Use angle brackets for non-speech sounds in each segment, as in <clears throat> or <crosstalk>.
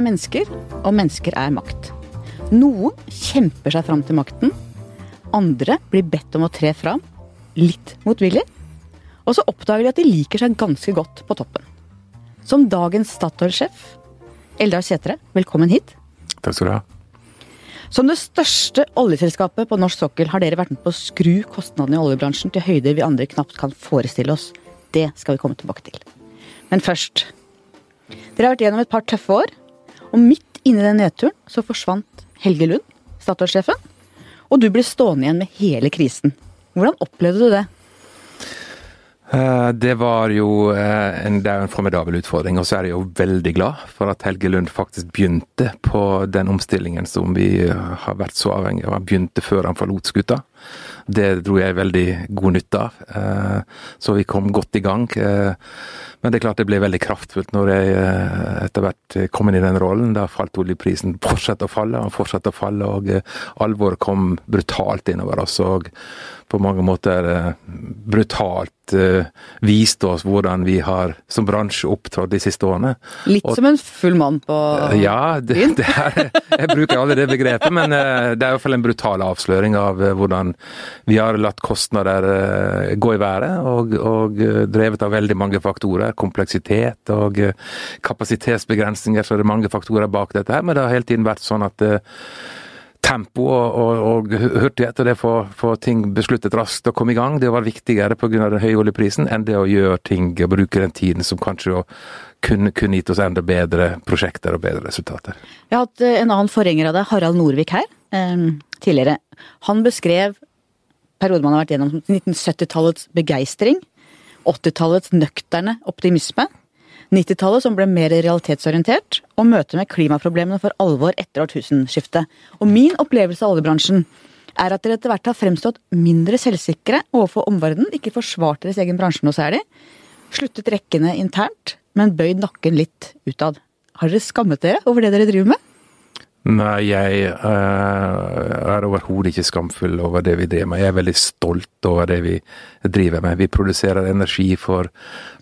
er mennesker, og mennesker er makt. Noen kjemper seg fram til makten. Andre blir bedt om å tre fram, litt motvillig. Og så oppdager de at de liker seg ganske godt på toppen. Som dagens Statoil-sjef, Eldar Sætre, velkommen hit. Takk skal du ha. Som det største oljeselskapet på norsk sokkel har dere vært med på å skru kostnadene i oljebransjen til høyder vi andre knapt kan forestille oss. Det skal vi komme tilbake til. Men først. Dere har vært gjennom et par tøffe år, og midt inni den nedturen så forsvant Helge Lund, Statoil-sjefen, og du ble stående igjen med hele krisen. Hvordan opplevde du det? Eh, det var jo eh, en, det er en formidabel utfordring, og så er jeg jo veldig glad for at Helge Lund faktisk begynte på den omstillingen som vi har vært så avhengig av. Han begynte før han forlot skuta. Det dro jeg veldig god nytte av, eh, så vi kom godt i gang. Men det er klart det ble veldig kraftfullt når jeg etter hvert kom inn i den rollen. Da falt oljeprisen fortsatte å falle, og fortsatte å falle, og alvoret kom brutalt innover oss. og på mange måter brutalt vist oss hvordan vi har som bransje opptrådt de siste årene. Litt og, som en full mann på Ja, det, det er, jeg bruker aldri det begrepet, men det er i hvert fall en brutal avsløring av hvordan vi har latt kostnader gå i været, og, og drevet av veldig mange faktorer. Kompleksitet og kapasitetsbegrensninger, så det er mange faktorer bak dette her. Men det har hele tiden vært sånn at tempo og, og, og hurtighet og det å få ting besluttet raskt og komme i gang, det var viktigere pga. den høye oljeprisen enn det å gjøre ting og bruke den tiden som kanskje kunne, kunne gitt oss enda bedre prosjekter og bedre resultater. Vi har hatt en annen forgjenger av deg, Harald Norvik her, tidligere. Han beskrev perioden man har vært gjennom 1970-tallets begeistring, 80-tallets nøkterne optimisme, 90-tallet som ble mer realitetsorientert, og møtet med klimaproblemene for alvor etter årtusenskiftet. Og min opplevelse av oljebransjen er at dere etter hvert har fremstått mindre selvsikre overfor omverdenen, ikke forsvart deres egen bransje noe særlig, sluttet rekkene internt, men bøyd nakken litt utad. Har dere skammet dere over det dere driver med? Nei, jeg uh, er overhodet ikke skamfull over det vi driver med. Jeg er veldig stolt over det vi driver med. Vi produserer energi for,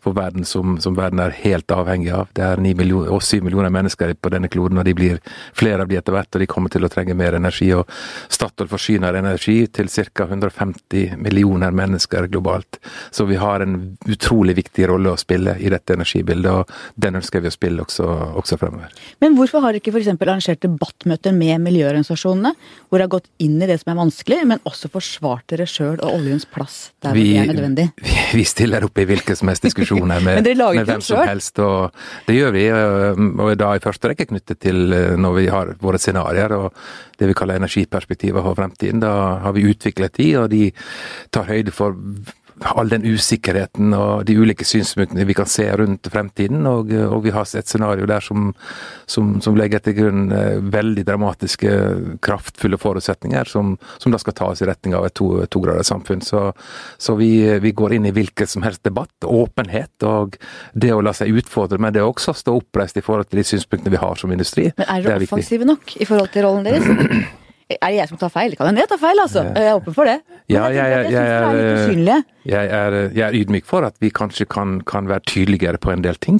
for verden som, som, verden er helt avhengig av. Det er 9 millioner, og 7 millioner mennesker på denne kloden, og de blir flere av de etter hvert. Og de kommer til å trenge mer energi. Og Statoil forsyner energi til ca. 150 millioner mennesker globalt. Så vi har en utrolig viktig rolle å spille i dette energibildet, og den ønsker vi å spille også, også fremover. Men hvorfor har dere ikke f.eks. arrangert debattmøter med miljøorganisasjonene, hvor dere har gått inn i det som er vanskelig, men også forsvart dere sjøl og oljens plass der vi, det er nødvendig? Vi, <laughs> vi stiller opp i hvilken som helst diskusjoner med, med hvem som helst. og Det gjør vi, og da i første rekke knyttet til når vi har våre scenarioer og det vi kaller energiperspektivet for fremtiden. Da har vi utviklet de, og de tar høyde for all den usikkerheten og de ulike synspunktene vi kan se rundt fremtiden. Og, og vi har et scenario der som, som, som, legger til grunn veldig dramatiske, kraftfulle forutsetninger, som, som da skal ta oss i retning av et to, tograderssamfunn. Så, så vi, vi, går inn i hvilken som helst debatt. Åpenhet og det å la seg utfordre, men det å også stå oppreist i forhold til de synspunktene vi har som industri. Men er dere offensive nok i forhold til rollen deres? Er det jeg som tar feil? Kan hende jeg tar feil, altså. Jeg er åpen for det. Ja, jeg, jeg, jeg, er, jeg, er, jeg er ydmyk for at vi kanskje kan, kan være tydeligere på en del ting.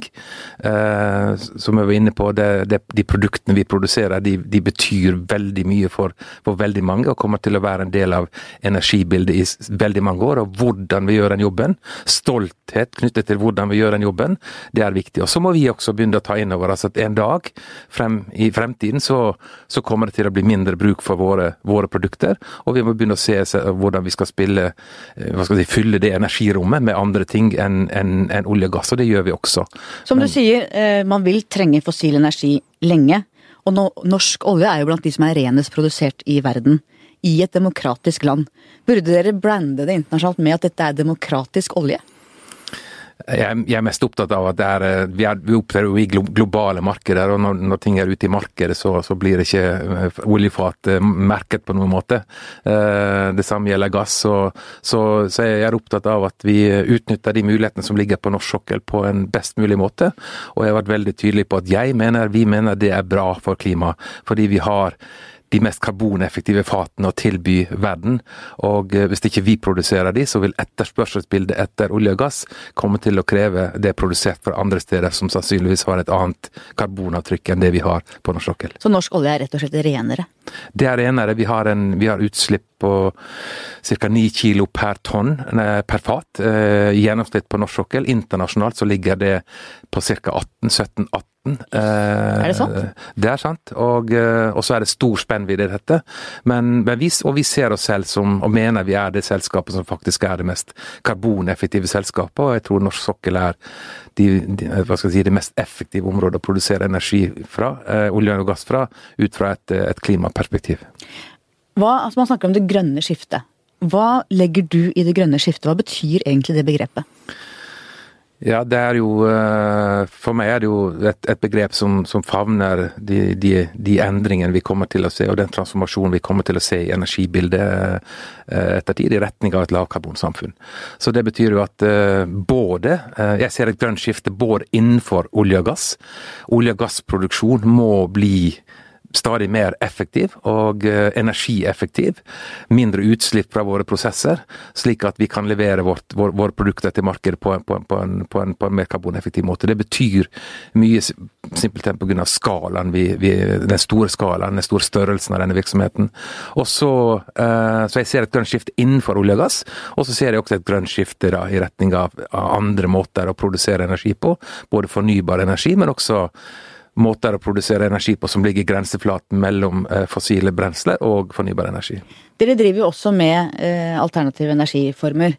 Uh, som jeg var inne på, det, det, de produktene vi produserer, de, de betyr veldig mye for, for, veldig mange, og kommer til å være en del av energibildet i veldig mange år. Og hvordan vi gjør den jobben, stolthet knyttet til hvordan vi gjør den jobben, det er viktig. Og så må vi også begynne å ta inn over oss at en dag frem, i fremtiden så, så kommer det til å bli mindre bruk for våre, våre, produkter. Og vi må begynne å se hvordan vi skal spille, eh, skal si, fylle det energirommet med andre ting enn en, en olje og gass, og det gjør vi også. Som du Men, sier, eh, man vil trenge fossil energi lenge. Og no, norsk olje er jo blant de som er renest produsert i verden. I et demokratisk land. Burde dere brande det internasjonalt med at dette er demokratisk olje? Jeg, er mest opptatt av at er, eh, vi, er, vi opptrer i globale markeder, og når, når, ting er ute i markedet, så, så blir ikke eh, oljefat eh, merket på noen måte. Det samme gjelder gass. Så, så, så jeg er opptatt av at vi utnytter de mulighetene som ligger på norsk sokkel på en best mulig måte. Og jeg har vært veldig tydelig på at jeg mener, vi mener det er bra for klimaet, fordi vi har de mest karboneffektive fatene å tilby verden. Og eh, hvis ikke vi produserer de, så vil etterspørselsbildet etter olje og gass komme til å kreve det produsert fra andre steder som sannsynligvis har et annet karbonavtrykk enn det vi har på norsk sokkel. Så norsk olje er rett og slett renere? Det er renere. Vi har, en, vi har utslipp på ca. 9 kilo per tonn per fat eh, i gjennomsnitt på norsk sokkel. Internasjonalt så ligger det på ca. 18-17-18 Eh, er det sant? Det er sant, og, eh, og så er det stor spennvidde i dette. Men, men vi, og vi ser oss selv som, og mener vi er det selskapet som faktisk er det mest karboneffektive selskapet, og jeg tror norsk sokkel er de, de, si, det mest effektive området å produsere energi fra, eh, olje og gass fra, ut fra et, et klimaperspektiv. Hva, altså man snakker om det grønne skiftet. Hva legger du i det grønne skiftet? Hva betyr egentlig det begrepet? Ja, det er jo eh, For meg er det jo et, et begrep som, som favner de, de, de, endringene vi kommer til å se, og den transformasjonen vi kommer til å se i energibildet eh, etter tid, i retning av et lavkarbonsamfunn. Så det betyr jo at eh, både Jeg ser et grønt skifte både innenfor olje og gass. Olje- og gassproduksjon må bli stadig mer effektiv og eh, energieffektiv. Mindre utslipp fra våre prosesser, slik at vi kan levere vårt, vår, våre produkter til markedet på, på, på, en, på, en, på en mer karboneffektiv måte. Det betyr mye simpelthen pga. skalaen, vi, vi, den store skalaen, den store størrelsen av denne virksomheten. Og så, eh, så jeg ser et grønt skifte innenfor olje og gass, og så ser jeg også et grønt skifte da, i retning av, av andre måter å produsere energi på. Både fornybar energi, men også måter å produsere energi på som ligger i grenseflaten mellom eh, fossile brensler og fornybar energi. Dere driver jo også med eh, alternative energiformer.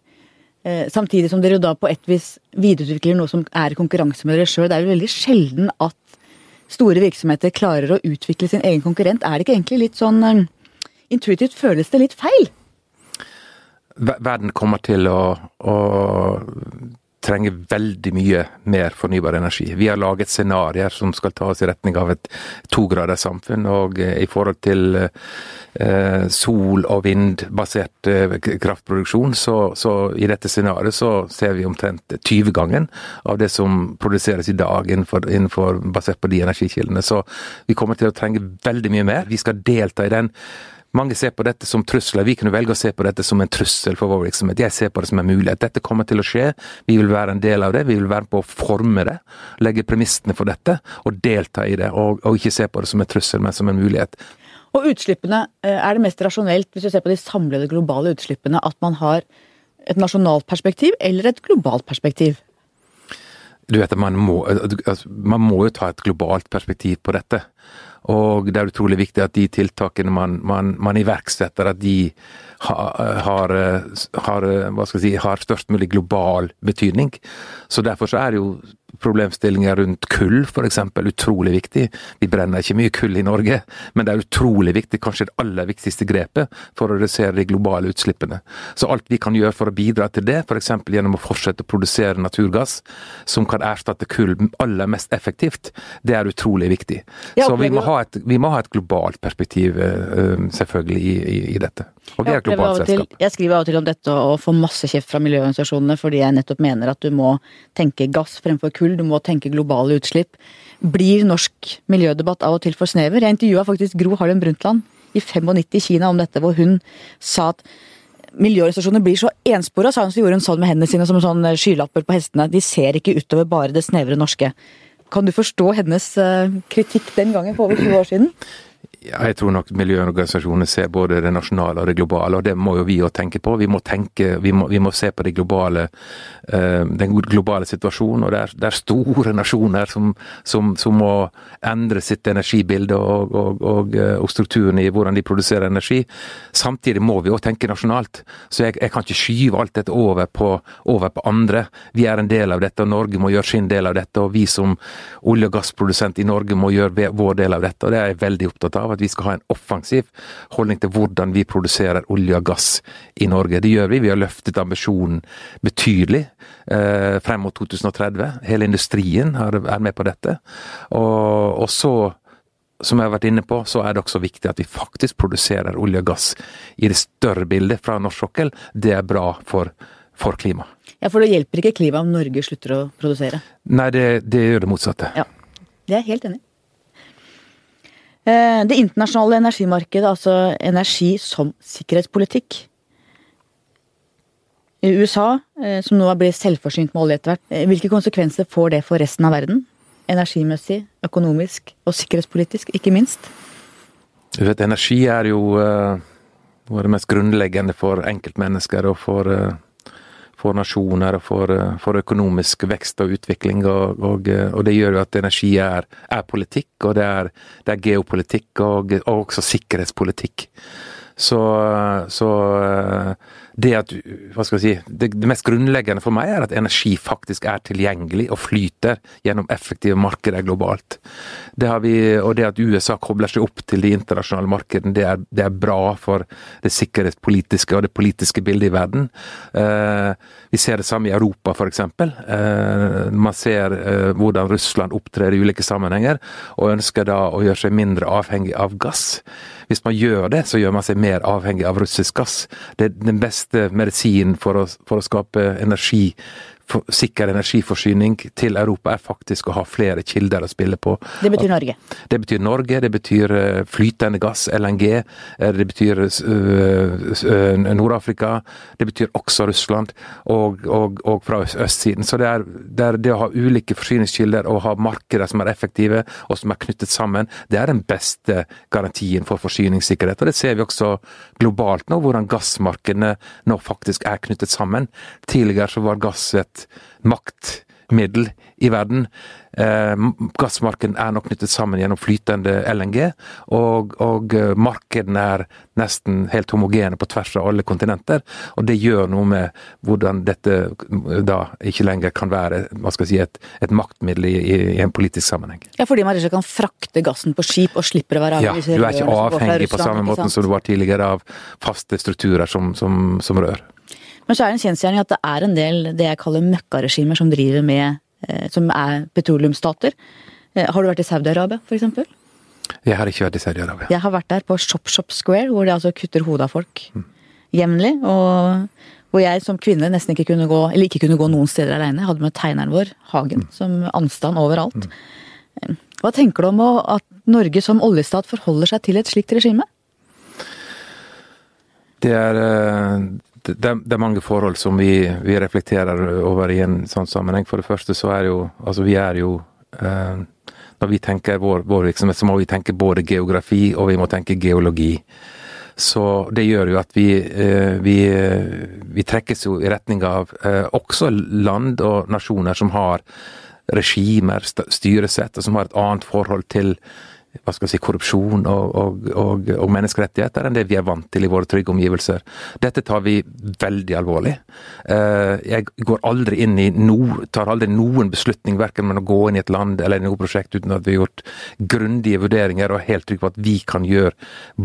Eh, samtidig som dere da på et vis videreutvikler noe som er i konkurranse med dere sjøl. Det er jo veldig sjelden at store virksomheter klarer å utvikle sin egen konkurrent. Er det ikke egentlig litt sånn Intuitivt føles det litt feil? Verden kommer til å, å trenger veldig mye mer fornybar energi. Vi har laget scenarioer som skal ta oss i retning av et tograders samfunn. Og eh, i forhold til eh, sol- og vindbasert eh, kraftproduksjon, så, så, i dette scenarioet så ser vi omtrent 20-gangen av det som produseres i dag innenfor, innenfor, basert på de energikildene. Så vi kommer til å trenge veldig mye mer. Vi skal delta i den mange ser på dette som trusler. Vi kunne velge å se på dette som en trussel for vår virksomhet. Jeg ser på det som en mulighet. Dette kommer til å skje. Vi vil være en del av det. Vi vil være med på å forme det. Legge premissene for dette og delta i det. Og, og ikke se på det som en trussel, men som en mulighet. Og utslippene, eh, er det mest rasjonelt, hvis du ser på de samlede globale utslippene, at man har et nasjonalt perspektiv eller et globalt perspektiv? Du vet, man må, altså, man må jo ta et globalt perspektiv på dette. Og det er utrolig viktig at de tiltakene man, man, man iverksetter, at de har, har, har, si, har, størst mulig global betydning. Så derfor så er det jo problemstillinger rundt kull f.eks. utrolig viktig. Vi brenner ikke mye kull i Norge, men det er utrolig viktig, kanskje det aller viktigste grepet for å redusere de globale utslippene. Så alt vi kan gjøre for å bidra til det, f.eks. gjennom å fortsette å produsere naturgass som kan erstatte kull aller mest effektivt, det er utrolig viktig. Så vi må ha et, må ha et globalt perspektiv eh, selvfølgelig i, i, i dette. Og det er globalt selskap. Jeg skriver av og til om dette og får masse kjeft fra miljøorganisasjonene fordi jeg nettopp mener at du må tenke gass fremfor kull, du må tenke globale utslipp. Blir norsk miljødebatt av og til for snever? Jeg intervjua faktisk Gro Harlem Brundtland i 95 i Kina om dette, hvor hun sa at miljøorganisasjonene blir så enspora, sa hun så gjorde hun sånn med hendene sine som sånn skylapper på hestene. De ser ikke utover bare det snevre norske. Kan du forstå hennes eh, kritikk den gangen for over 20 år siden? Jeg tror nok miljøorganisasjonene ser både det nasjonale og det globale, og det må jo vi òg tenke på. Vi må, tenke, vi må, vi må se på globale, uh, den globale situasjonen. og Det er, det er store nasjoner som, som, som, må endre sitt energibilde og, og, og, eh, og, strukturen i hvordan de produserer energi. Samtidig må vi òg tenke nasjonalt. Så jeg, jeg, kan ikke skyve alt dette over på, over på, andre. Vi er en del av dette, og Norge må gjøre sin del av dette. Og vi som olje- og gassprodusent i Norge må gjøre vår del av dette, og det er jeg veldig opptatt av av at vi skal ha en offensiv holdning til hvordan vi produserer olje og gass i Norge. Det gjør vi. Vi har løftet ambisjonen betydelig eh, frem mot 2030. Hele industrien er med på dette. Og, og så som jeg har vært inne på, så er det også viktig at vi faktisk produserer olje og gass i det større bildet fra norsk sokkel. Det er bra for, for klimaet. Ja, For det hjelper ikke klimaet om Norge slutter å produsere? Nei, det, det gjør det motsatte. Ja, det er jeg helt enig i. Eh, det internasjonale energimarkedet, altså energi som sikkerhetspolitikk. I USA, eh, som nå blitt selvforsynt med olje etter hvert, eh, hvilke konsekvenser får det for resten av verden? Energimessig, økonomisk og sikkerhetspolitisk, ikke minst? Du vet, energi er jo noe av det mest grunnleggende for enkeltmennesker og for for nasjoner og for, eh, for, økonomisk vekst og utvikling. Og, og, eh, og, det gjør jo at energi er, er politikk, og det er, det er geopolitikk og, og, også sikkerhetspolitikk. Så, så det at hva skal jeg si, det, det, mest grunnleggende for meg er at energi faktisk er tilgjengelig og flyter gjennom effektive markeder globalt. Det vi, og det at USA kobler seg opp til de internasjonale markedene, det det er bra for det sikkerhetspolitiske og det politiske bildet i verden. Eh, vi ser det samme i Europa, f.eks. Eh, man ser eh, hvordan Russland opptrer i ulike sammenhenger, og ønsker da å gjøre seg mindre avhengig av gass. Hvis man gjør det, så gjør man seg mer avhengig av russisk gass. Det er den beste medisinen for for å skape energi sikker energiforsyning til Europa er faktisk å ha flere kilder å spille på. Det betyr Norge? Det betyr Norge, det betyr eh, flytende gass, LNG. Eh, det betyr eh, Nord-Afrika. Det betyr også Russland, og, og, og fra østsiden. Så det er, det er, det å ha ulike forsyningskilder og ha markeder som er effektive og som er knyttet sammen, det er den beste garantien for forsyningssikkerhet. Og det ser vi også globalt nå, hvordan gassmarkedene nå faktisk er knyttet sammen. Tidligere så var gass et maktmiddel i verden. Eh, gassmarkedet er nok knyttet sammen gjennom flytende LNG, og, og eh, markedene er nesten helt homogene på tvers av alle kontinenter. Og det gjør noe med hvordan dette eh, da ikke lenger kan være hva skal jeg si, et, et maktmiddel i, i, en politisk sammenheng. Ja, Fordi man ikke kan frakte gassen på skip og slipper å være avhengig Ja, du er ikke avhengig på samme måte som du var tidligere av faste strukturer som, som, som rør. Men så er det en kjensgjerning at det er en del det jeg kaller møkkaregimer som driver med eh, Som er petroleumsstater. Eh, har du vært i Saudi-Arabia, f.eks.? Jeg har ikke vært i Saudi-Arabia. Jeg har vært der på Shop Shop Square, hvor de altså kutter hodet av folk mm. jevnlig. Og hvor jeg som kvinne nesten ikke kunne gå, eller ikke kunne gå noen steder alene. Jeg hadde med tegneren vår, Hagen, mm. som anstand overalt. Mm. Hva tenker du om at Norge som oljestat forholder seg til et slikt regime? Det er det, det, er mange forhold som vi, vi, reflekterer over i en sånn sammenheng. For det første så er jo Altså, vi er jo eh, Når vi tenker vår, vår, virksomhet, så må vi tenke både geografi og vi må tenke geologi. Så det gjør jo at vi, eh, vi, vi trekkes jo i retning av eh, også land og nasjoner som har regimer, styresett, og som har et annet forhold til hva skal vi si, korrupsjon og, og, og, og, menneskerettigheter enn det vi er vant til i våre trygge omgivelser. Dette tar vi veldig alvorlig. Eh, jeg går aldri inn i no, tar aldri noen beslutning verken med å gå inn i et land eller i noe prosjekt uten at vi har gjort grundige vurderinger og er helt trygge på at vi kan gjøre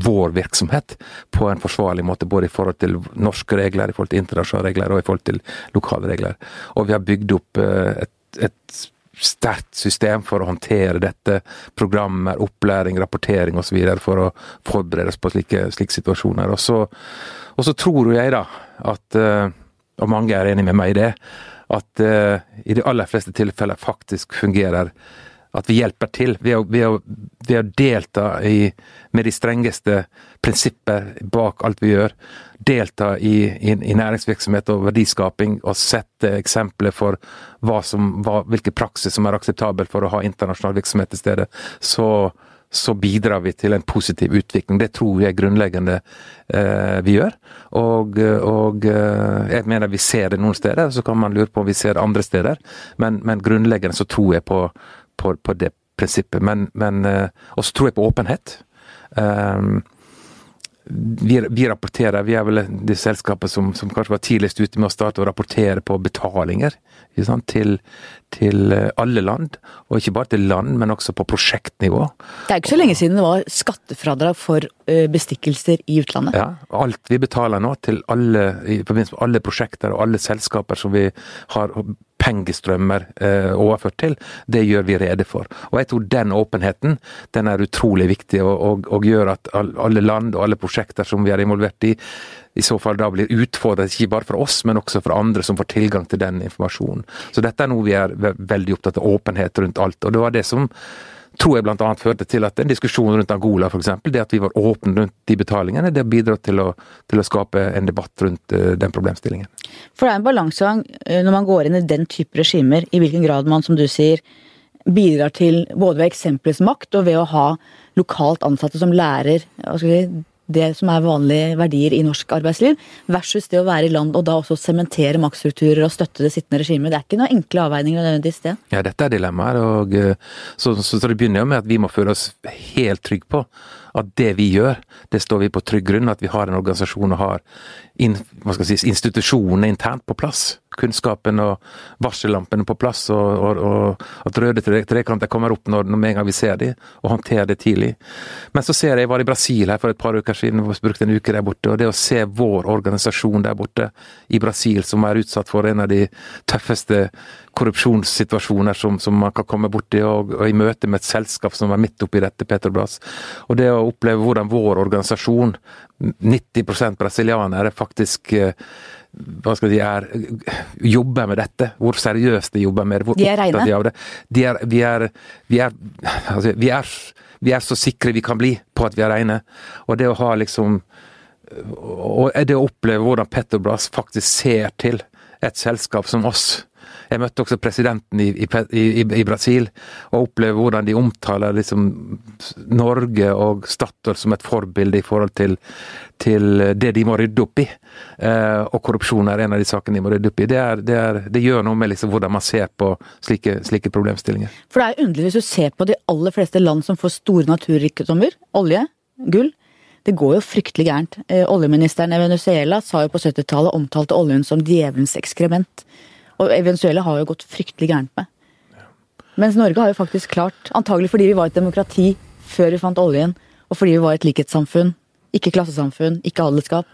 vår virksomhet på en forsvarlig måte, både i forhold til norske regler, i forhold til internasjonale regler og i forhold til lokale regler. Og vi har bygd opp eh, et, et sterkt system for å håndtere dette. Programmer, opplæring, rapportering osv. for å forberede oss på slike, slike situasjoner. Og så, og så, tror jeg da at, eh, og mange er enig med meg i det, at uh, i de aller fleste tilfeller faktisk fungerer at vi hjelper til ved å, ved delta i, med de strengeste prinsipper bak alt vi gjør. Delta i, i, i næringsvirksomhet og verdiskaping og sette eksempler for hva som, hva, hvilke praksis som er akseptabel for å ha internasjonal virksomhet til stede. Så, så bidrar vi til en positiv utvikling. Det tror jeg grunnleggende eh, vi gjør. Og, og eh, jeg mener vi ser det noen steder, så kan man lure på om vi ser det andre steder. Men, men grunnleggende så tror jeg på, på, på det prinsippet. Men, men eh, også tror jeg på åpenhet. Um, vi, vi, rapporterer, vi er vel det selskapet som, som, kanskje var tidligst ute med å starte å rapportere på betalinger til, til, eh, alle land. Og ikke bare til land, men også på prosjektnivå. Det er ikke så lenge siden det var skattefradrag for bestikkelser i utlandet. Ja, alt vi betaler nå til alle, i forbindelse med alle prosjekter og alle selskaper som vi har pengestrømmer eh, overført til, det gjør vi rede for. Og jeg tror den åpenheten den er utrolig viktig, og, og, og gjør at alle land og alle prosjekter som vi er involvert i, i så fall da blir utfordret, ikke bare fra oss, men også fra andre som får tilgang til den informasjonen. Så dette er noe vi er veldig opptatt av, åpenhet rundt alt. Og det var det som tror jeg bl.a. førte til at en diskusjon rundt Angola f.eks., det at vi var åpne rundt de betalingene, det bidrar til å, til å skape en debatt rundt uh, den problemstillingen. For det er en balansegang uh, når man går inn i den type regimer, i hvilken grad man, som du sier, bidrar til både ved eksempelets makt og ved å ha lokalt ansatte som lærer si, det som er vanlige verdier i norsk arbeidsliv, versus det å være i land og da også sementere maktstrukturer og støtte det sittende regimet. Det er ikke noen enkle avveininger nødvendigvis, det. Ja, dette er dilemmaer. og eh, så, så, så, det begynner jo med at vi må føle oss helt trygge på at det vi gjør, det står vi på trygg grunn. At vi har en organisasjon og har in, si, institusjonene internt på plass kunnskapen og varsellampene på plass, og, og, og at røde trekanter kommer opp når, når med en gang vi ser dem, og håndterer det tidlig. Men så ser jeg, jeg var i Brasil her for et par uker siden, og brukte en uke der borte, og det å se vår organisasjon der borte i Brasil, som er utsatt for en av de tøffeste korrupsjonssituasjoner som, som man kan komme borti, og, og i møte med et selskap som er midt oppi dette, Petrobras. Og det å oppleve hvordan vår organisasjon, 90 brasilianere, faktisk eh, hva skal de er, jobber med dette. Hvor seriøst de jobber med det. Hvor de er reine? De av det. De er, vi, er, vi, er, altså, vi, er, vi er så sikre vi kan bli på at vi er reine. Og det å ha liksom Og det å oppleve hvordan Petrobras faktisk ser til et selskap som oss jeg møtte også presidenten i, i, i, i Brasil, og opplevde hvordan de omtaler liksom Norge og Statoil som et forbilde i forhold til, til det de må rydde opp i. Eh, og korrupsjon er en av de sakene de må rydde opp i. Det, er, det, er, det gjør noe med liksom hvordan man ser på slike, slike, problemstillinger. For det er underlig hvis du ser på de aller fleste land som får store naturrikdommer, olje, gull. Det går jo fryktelig gærent. Eh, oljeministeren i Venezuela sa jo på 70-tallet omtalte oljen som djevelens ekskrement. Og Venezuela har jo gått fryktelig gærent med. Mens Norge har jo faktisk klart, antagelig fordi vi var et demokrati før vi fant oljen, og fordi vi var et likhetssamfunn, ikke klassesamfunn, ikke adelskap.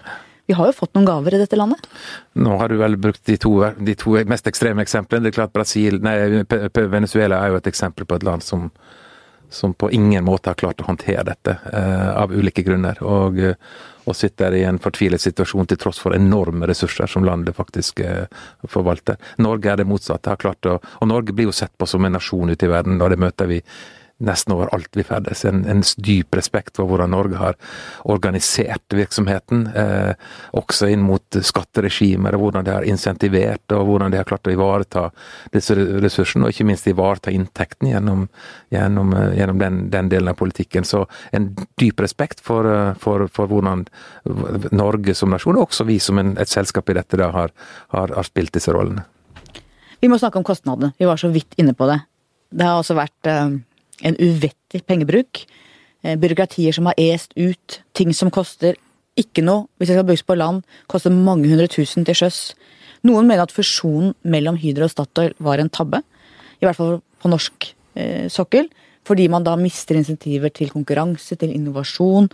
Vi har jo fått noen gaver i dette landet. Nå har du vel brukt de to, de to mest ekstreme eksemplene. Det er klart Brasil, nei, Venezuela er jo et eksempel på et land som, som på ingen måte har klart å håndtere dette, eh, av ulike grunner. Og, og sitter i en fortvilet situasjon til tross for enorme ressurser som landet faktisk eh, forvalter. Norge er det motsatte. har klart å, Og Norge blir jo sett på som en nasjon ute i verden, og det møter vi nesten overalt vi ferdes. En, en, dyp respekt for hvordan Norge har organisert virksomheten, eh, også inn mot skatteregimer, hvordan de har insentivert, og hvordan de har klart å ivareta disse ressursene, og ikke minst ivareta inntektene gjennom, gjennom, eh, gjennom den, den, delen av politikken. Så en dyp respekt for, eh, for, for hvordan Norge som nasjon, og også vi som en, et selskap i dette, da, har, har, har spilt disse rollene. Vi må snakke om kostnadene. Vi var så vidt inne på det. Det har også vært eh, en uvettig pengebruk. Eh, byråkratier som har est ut. Ting som koster ikke noe hvis det skal bygges på land. Koster mange hundre tusen til sjøs. Noen mener at fusjonen mellom Hydro og Statoil var en tabbe. I hvert fall på norsk eh, sokkel. Fordi man da mister insentiver til konkurranse, til innovasjon.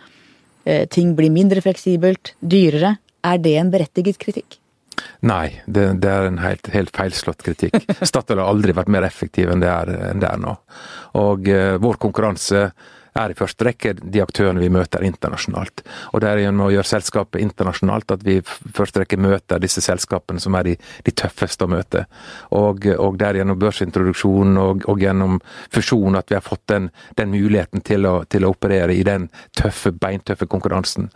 Eh, ting blir mindre fleksibelt, dyrere. Er det en berettiget kritikk? Nei, det, det, er en helt, helt feilslått kritikk. <laughs> Statoil har aldri vært mer effektiv enn det er, enn det er nå. Og eh, vår konkurranse er i første rekke de aktørene vi møter internasjonalt. Og det er gjennom å gjøre selskapet internasjonalt at vi i første rekke møter disse selskapene som er de, de tøffeste å møte. Og, og det er gjennom børsintroduksjon og, og, gjennom fusjon at vi har fått den, den muligheten til å, til å, operere i den tøffe, beintøffe konkurransen.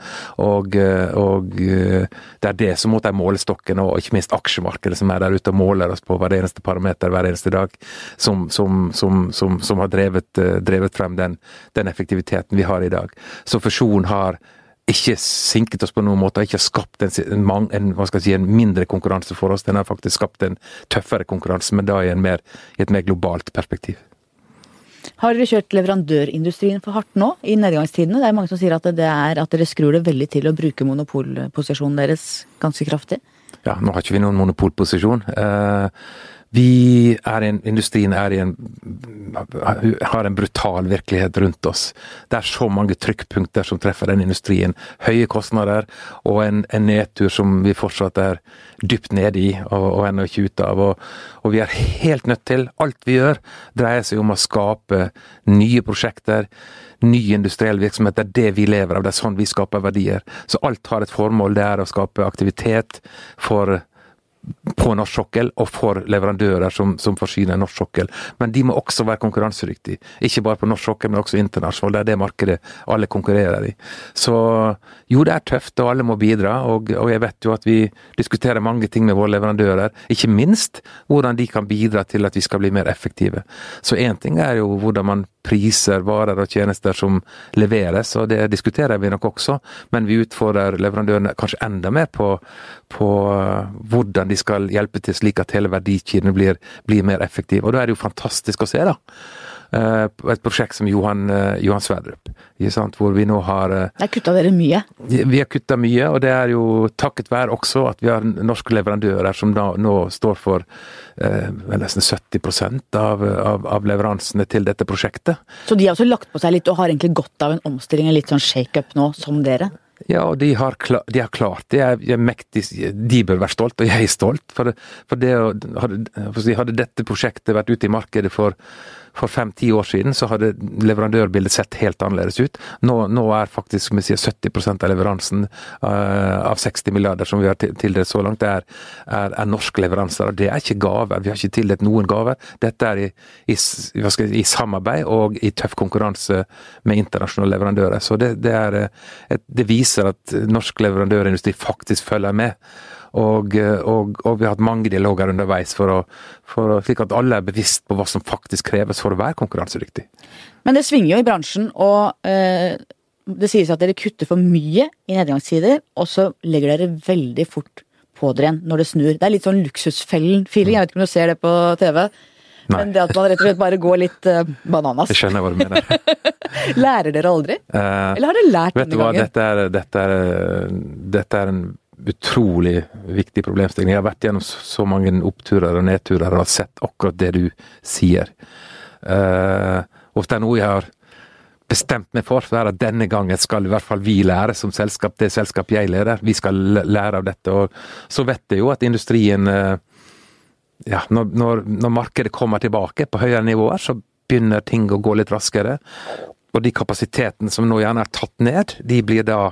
Og, og det er det som måtte er målestokken, og ikke minst aksjemarkedet som er der ute og måler oss på hver eneste parameter hver eneste dag, som, som, som har drevet, drevet frem den, den effektiviteten vi har i dag. Så fusjon har ikke sinket oss på noen måte, ikke skapt en, en, si, en, mindre konkurranse for oss. Den har faktisk skapt en tøffere konkurranse, men da i, mer, i et mer globalt perspektiv. Har dere kjørt leverandørindustrien for hardt nå i nedgangstidene? Det er mange som sier at, det er, at dere skrur det veldig til å bruke monopolposisjonen deres ganske kraftig? Ja, nå har ikke vi noen monopolposisjon. Eh, vi er en, industrien er en, har en brutal virkelighet rundt oss. Det er så mange trykkpunkter som treffer den industrien. Høye kostnader og en, en nedtur som vi fortsatt er dypt nede i og, og ennå ikke ute av. Og, og, vi er helt nødt til, alt vi gjør, dreier seg om å skape nye prosjekter. Ny industriell virksomhet. Det er det vi lever av. Det er sånn vi skaper verdier. Så alt har et formål. Det er å skape aktivitet for på norsk sokkel, og for leverandører som, som forsyner norsk sokkel. Men de må også være konkurransedyktige. Ikke bare på norsk sokkel, men også internasjonalt. Det er det markedet alle konkurrerer i. Så jo, det er tøft, og alle må bidra. Og, og jeg vet jo at vi diskuterer mange ting med våre leverandører. Ikke minst hvordan de kan bidra til at vi skal bli mer effektive. Så én ting er jo hvordan man priser varer og tjenester som leveres, og det diskuterer vi nok også. Men vi utfordrer leverandørene kanskje enda mer på, på hvordan de skal hjelpe til slik at hele verdikjeden blir, blir mer effektiv. Og da er det jo fantastisk å se, da. Uh, et prosjekt som Johan, uh, Johan Sverdrup, hvor vi nå har uh, Der kutta dere mye? Vi har kutta mye, og det er jo takket være også at vi har norske leverandører som da, nå står for nesten 70 av, av, av leveransene til dette prosjektet. Så de har også lagt på seg litt og har egentlig godt av en omstilling, en litt sånn shake-up nå, som dere? Ja, og de har, klar, de har klart det. Jeg, jeg mektig, de bør være stolt, og jeg er stolt. For, for det hadde, hadde dette prosjektet vært ute i markedet for for fem-ti år siden så hadde leverandørbildet sett helt annerledes ut. Nå, nå er faktisk vi sier, 70% av leveransen uh, av 60 milliarder som vi har tildelt så langt, er, er, er, norske leveranser. Det er ikke gaver. Vi har ikke tildelt noen gaver. Dette er i, i, si, i samarbeid og i tøff konkurranse med internasjonale leverandører. Så det, det, er, eh, et, det viser at norsk leverandørindustri faktisk følger med. Og, og, og, vi har hatt mange dialoger underveis, for å, for å, slik at alle er bevisst på hva som faktisk kreves for å være konkurransedyktig. Men det svinger jo i bransjen, og eh, det sies at dere kutter for mye i nedgangstider, og så legger dere veldig fort på dere igjen når det snur. Det er litt sånn luksusfellen-feeling, jeg vet ikke om du ser det på TV. Nei. Men det at man rett og slett bare går litt uh, bananas. Jeg skjønner hva du mener. <laughs> Lærer dere aldri? Uh, Eller har dere lært denne gangen? Dette er, dette, er, dette er en utrolig viktig problemstilling. Jeg har vært gjennom så mange oppturer og nedturer og har sett akkurat det du sier. Uh, det er noe jeg har bestemt meg for, for at denne gangen skal i hvert fall vi lære som selskap, det selskapet jeg leder. Vi skal lære av dette. Og så vet jeg jo at industrien uh, ja, når, når, når markedet kommer tilbake på høyere nivåer, så begynner ting å gå litt raskere. Og de kapasitetene som nå gjerne er tatt ned, de blir da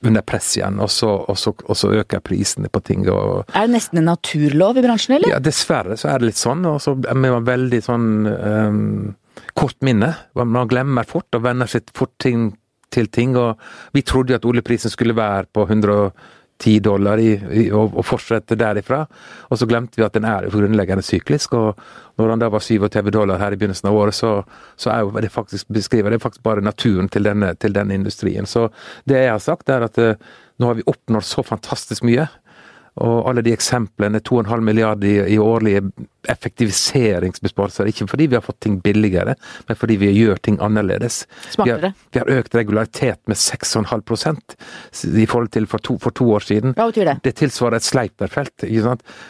under press igjen, og så, og, så, og så, øker prisene på ting. Og, er det nesten en naturlov i bransjen, eller? Ja, dessverre så er det litt sånn. Og så er man veldig sånn um, kort minne. Man glemmer fort og venner seg fort ting, til ting. Og vi trodde jo at oljeprisen skulle være på 100 ti dollar i, i, og, og fortsette derifra. Og så glemte vi at den er grunnleggende syklisk. og Når han da var 37 dollar her i begynnelsen av året, så, så er det faktisk beskriver det faktisk bare naturen til denne, til denne industrien. Så det jeg har sagt, er at uh, nå har vi oppnådd så fantastisk mye. Og alle de eksemplene, 2,5 milliarder i, i, årlige effektiviseringsbesparelser, ikke fordi vi har fått ting billigere, men fordi vi gjør ting annerledes. Vi har, vi har, økt regularitet med 6,5 i forhold til for to, for to, år siden. Hva betyr det? Det tilsvarer et Sleiperfelt.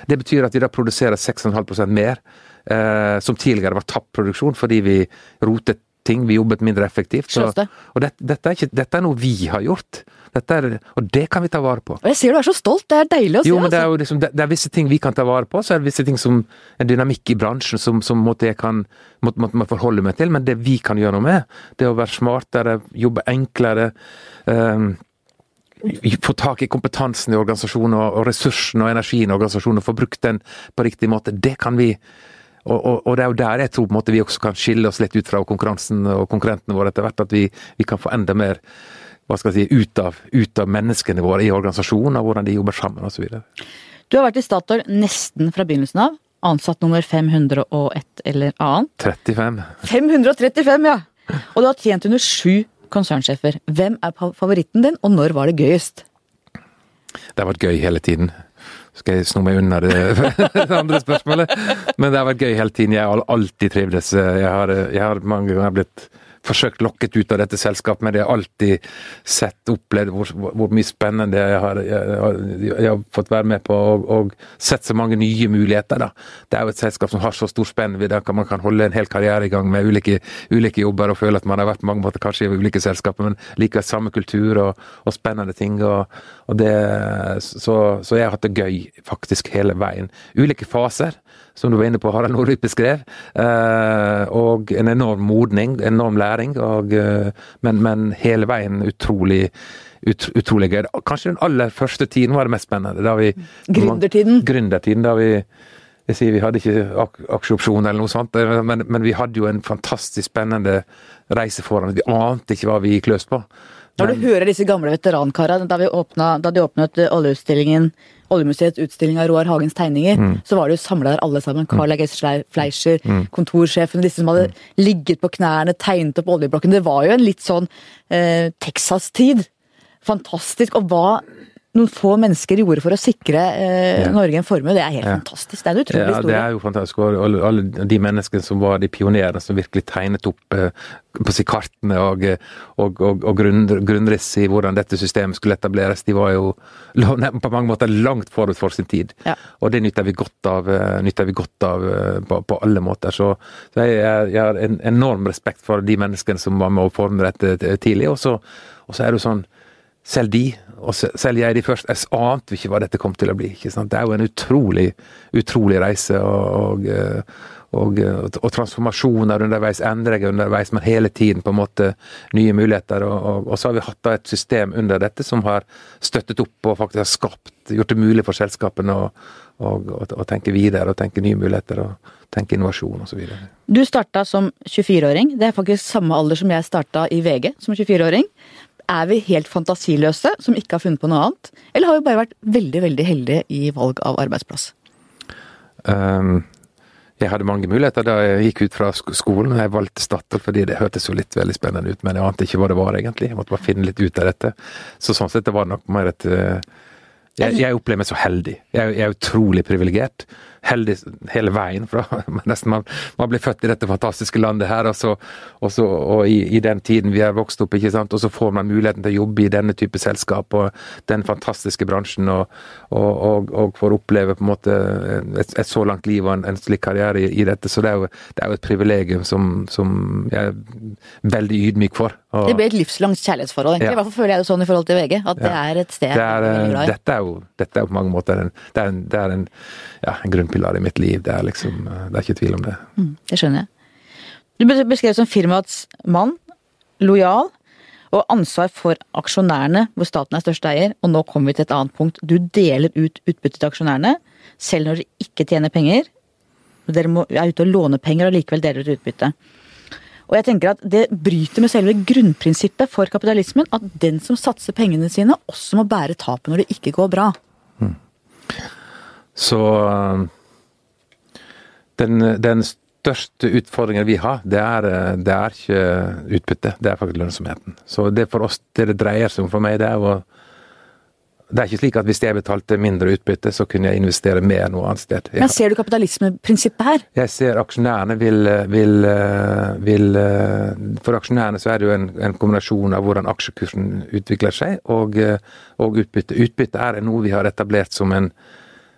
Det betyr at vi da produserer 6,5% mer, eh, som tidligere var tapt produksjon fordi vi rotet ting, vi jobbet mindre effektivt. Så, og det, dette, er ikke, dette er noe vi har gjort. Er, og det kan vi ta vare på. Og Jeg ser du er så stolt, det er deilig å se. Jo, men det er altså. jo liksom, det, er visse ting vi kan ta vare på, så er det visse ting som en dynamikk i bransjen som, som måtte jeg kan må, må, må forholde meg til. Men det vi kan gjøre noe med, det er å være smartere, jobbe enklere. Um, få tak i kompetansen i organisasjonen og ressursene og energien i organisasjonen og få brukt den på riktig måte. Det kan vi. Og, og, og, det er jo der jeg tror på en måte vi også kan skille oss litt ut fra konkurransen og konkurrentene våre etter hvert. At vi, vi kan få enda mer hva skal jeg si, ut av, ut av menneskene våre i organisasjonen, og hvordan de jobber sammen osv. Du har vært i Statoil nesten fra begynnelsen av. Ansatt nummer 501 eller annet. 35. 535, ja! Og du har tjent under sju konsernsjefer. Hvem er favoritten din, og når var det gøyest? Det har vært gøy hele tiden. Skal jeg sno meg unna det, <laughs> det andre spørsmålet? Men det har vært gøy hele tiden. Jeg har alltid trivdes. Jeg jeg har mange ganger blitt forsøkt lokket ut av dette selskapet, men jeg har alltid sett, opplevd hvor, hvor mye spennende jeg har, jeg, jeg har, fått være med på, og, og, sett så mange nye muligheter. da. Det er jo et selskap som har så stor spennvidde at man kan holde en hel karriere i gang med ulike, ulike, jobber og føle at man har vært på mange måter kanskje i ulike selskaper, men likevel samme kultur og, og spennende ting. og, og det, så, så jeg har hatt det gøy faktisk hele veien. Ulike faser som du var inne på, Harald Nordvik beskrev. Eh, og en enorm modning, enorm læring. Og, eh, men, men, hele veien utrolig ut, utrolig gøy. Kanskje den aller første tiden var det mest spennende. Da vi, gründertiden. Gründertiden, da vi jeg sier Vi hadde ikke aksjeopsjon eller noe sånt, men, men, vi hadde jo en fantastisk spennende reise foran. Vi ante ikke hva vi gikk løs på. Når du hører disse gamle veterankarene, da, da de åpnet oljeutstillingen Oljemuseets utstilling av Roar Hagens tegninger, mm. så var det jo samla der alle sammen. Carl Agest Fleischer, mm. kontorsjefen, disse som hadde mm. ligget på knærne, tegnet opp oljeblokken. Det var jo en litt sånn eh, Texas-tid. Fantastisk. Og hva noen få mennesker gjorde for å sikre eh, ja. Norge en formue, det er helt ja. fantastisk. Det er en utrolig ja, historie. Det er jo fantastisk. Og alle, alle de menneskene som var de pionerene som virkelig tegnet opp eh, på si kartene og, og, og, og grunn, grunnriss i hvordan dette systemet skulle etableres, de var jo <laughs> på mange måter langt forut for sin tid. Ja. Og det nytter vi godt av, eh, vi godt av eh, på, på, alle måter. Så, så jeg, jeg, har en enorm respekt for de menneskene som var med å forme dette tidlig. Og så, og så er det jo sånn selv de, og selv jeg de først, jeg ante ikke hva dette kom til å bli. ikke sant? Det er jo en utrolig, utrolig reise. og, og, og, og transformasjoner underveis, endringer underveis, men hele tiden på en måte nye muligheter. Og, og, så har vi hatt et system under dette som har støttet opp og faktisk har skapt, gjort det mulig for selskapene å, å, tenke videre og tenke nye muligheter og tenke innovasjon osv. Du starta som 24-åring. Det er faktisk samme alder som jeg starta i VG som 24-åring. Er vi helt fantasiløse som ikke har funnet på noe annet, eller har vi bare vært veldig veldig heldige i valg av arbeidsplass? Um, jeg hadde mange muligheter da jeg gikk ut fra skolen. Jeg valgte Statoil fordi det hørtes jo litt veldig spennende ut, men jeg ante ikke hva det var egentlig. Jeg måtte bare finne litt ut av dette. Så sånn sett det var nok mer et uh, jeg, jeg, opplever meg så heldig. Jeg, jeg er utrolig privilegert. Heldig hele veien fra <laughs> nesten man, man blir født i dette fantastiske landet her, og, så, og, så, og i, i, den tiden vi har vokst opp, ikke sant, og så får man muligheten til å jobbe i denne type selskap og den fantastiske bransjen, og, og, og får oppleve på en måte et, et så langt liv og en, en slik karriere i, i, dette. Så det er jo, det er jo et privilegium som, som, jeg er veldig ydmyk for. det blir et livslangt kjærlighetsforhold, egentlig. Ja. I hvert fall føler jeg det sånn i forhold til VG. At ja. det er et sted det er, jeg er veldig glad i. Dette er jo, dette er på mange måter en, det er en, det er en, ja, en grunnpilar i mitt liv. Det er liksom, det er ikke tvil om det. Mm, det skjønner jeg. Du beskrevet som firmaets mann, lojal, og ansvar for aksjonærene, hvor staten er største eier. Og nå kommer vi til et annet punkt. Du deler ut utbytte til aksjonærene, selv når dere ikke tjener penger. Dere må, er ute og låner penger og likevel deler ut utbytte. Og jeg tenker at Det bryter med selve grunnprinsippet for kapitalismen, at den som satser pengene sine, også må bære tapet når det ikke går bra. Så den, den, største utfordringen vi har, det er, det er ikke utbytte, det er faktisk lønnsomheten. Så det for oss, det det dreier seg om for meg, det er å det er ikke slik at hvis jeg betalte mindre utbytte, så kunne jeg investere mer noe annet sted. Men ser du kapitalismeprinsippet her? Jeg ser aksjonærene vil, vil, vil For aksjonærene så er det jo en, en, kombinasjon av hvordan aksjekursen utvikler seg, og, og utbytte. Utbytte er noe vi har etablert som en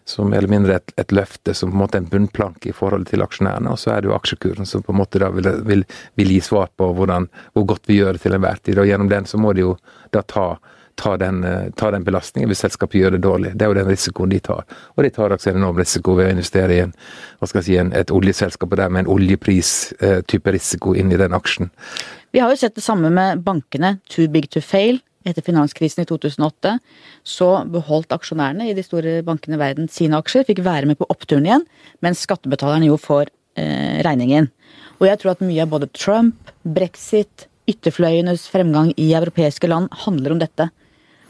som mer eller mindre et, et, løfte, som på en måte er en bunnplanke i forhold til aksjonærene. Og så er det jo aksjekursen som på en måte da vil, vil, vil gi svar på hvordan, hvor godt vi gjør det til enhver tid. Og gjennom den så må de jo da ta, ta, den, ta den, belastningen hvis selskapet gjør det dårlig. Det er jo den risikoen de tar. Og de tar også en enorm risiko ved å investere i en, hva skal jeg si, en, et oljeselskap og dermed en oljepris-type eh, risiko inn i den aksjen. Vi har jo sett det samme med bankene. Too big to fail etter finanskrisen i 2008, så beholdt aksjonærene i de store bankene i verden sine aksjer, fikk være med på oppturen igjen, mens skattebetalerne jo får eh, regningen. Og jeg tror at mye av både Trump, brexit, ytterfløyenes fremgang i europeiske land handler om dette.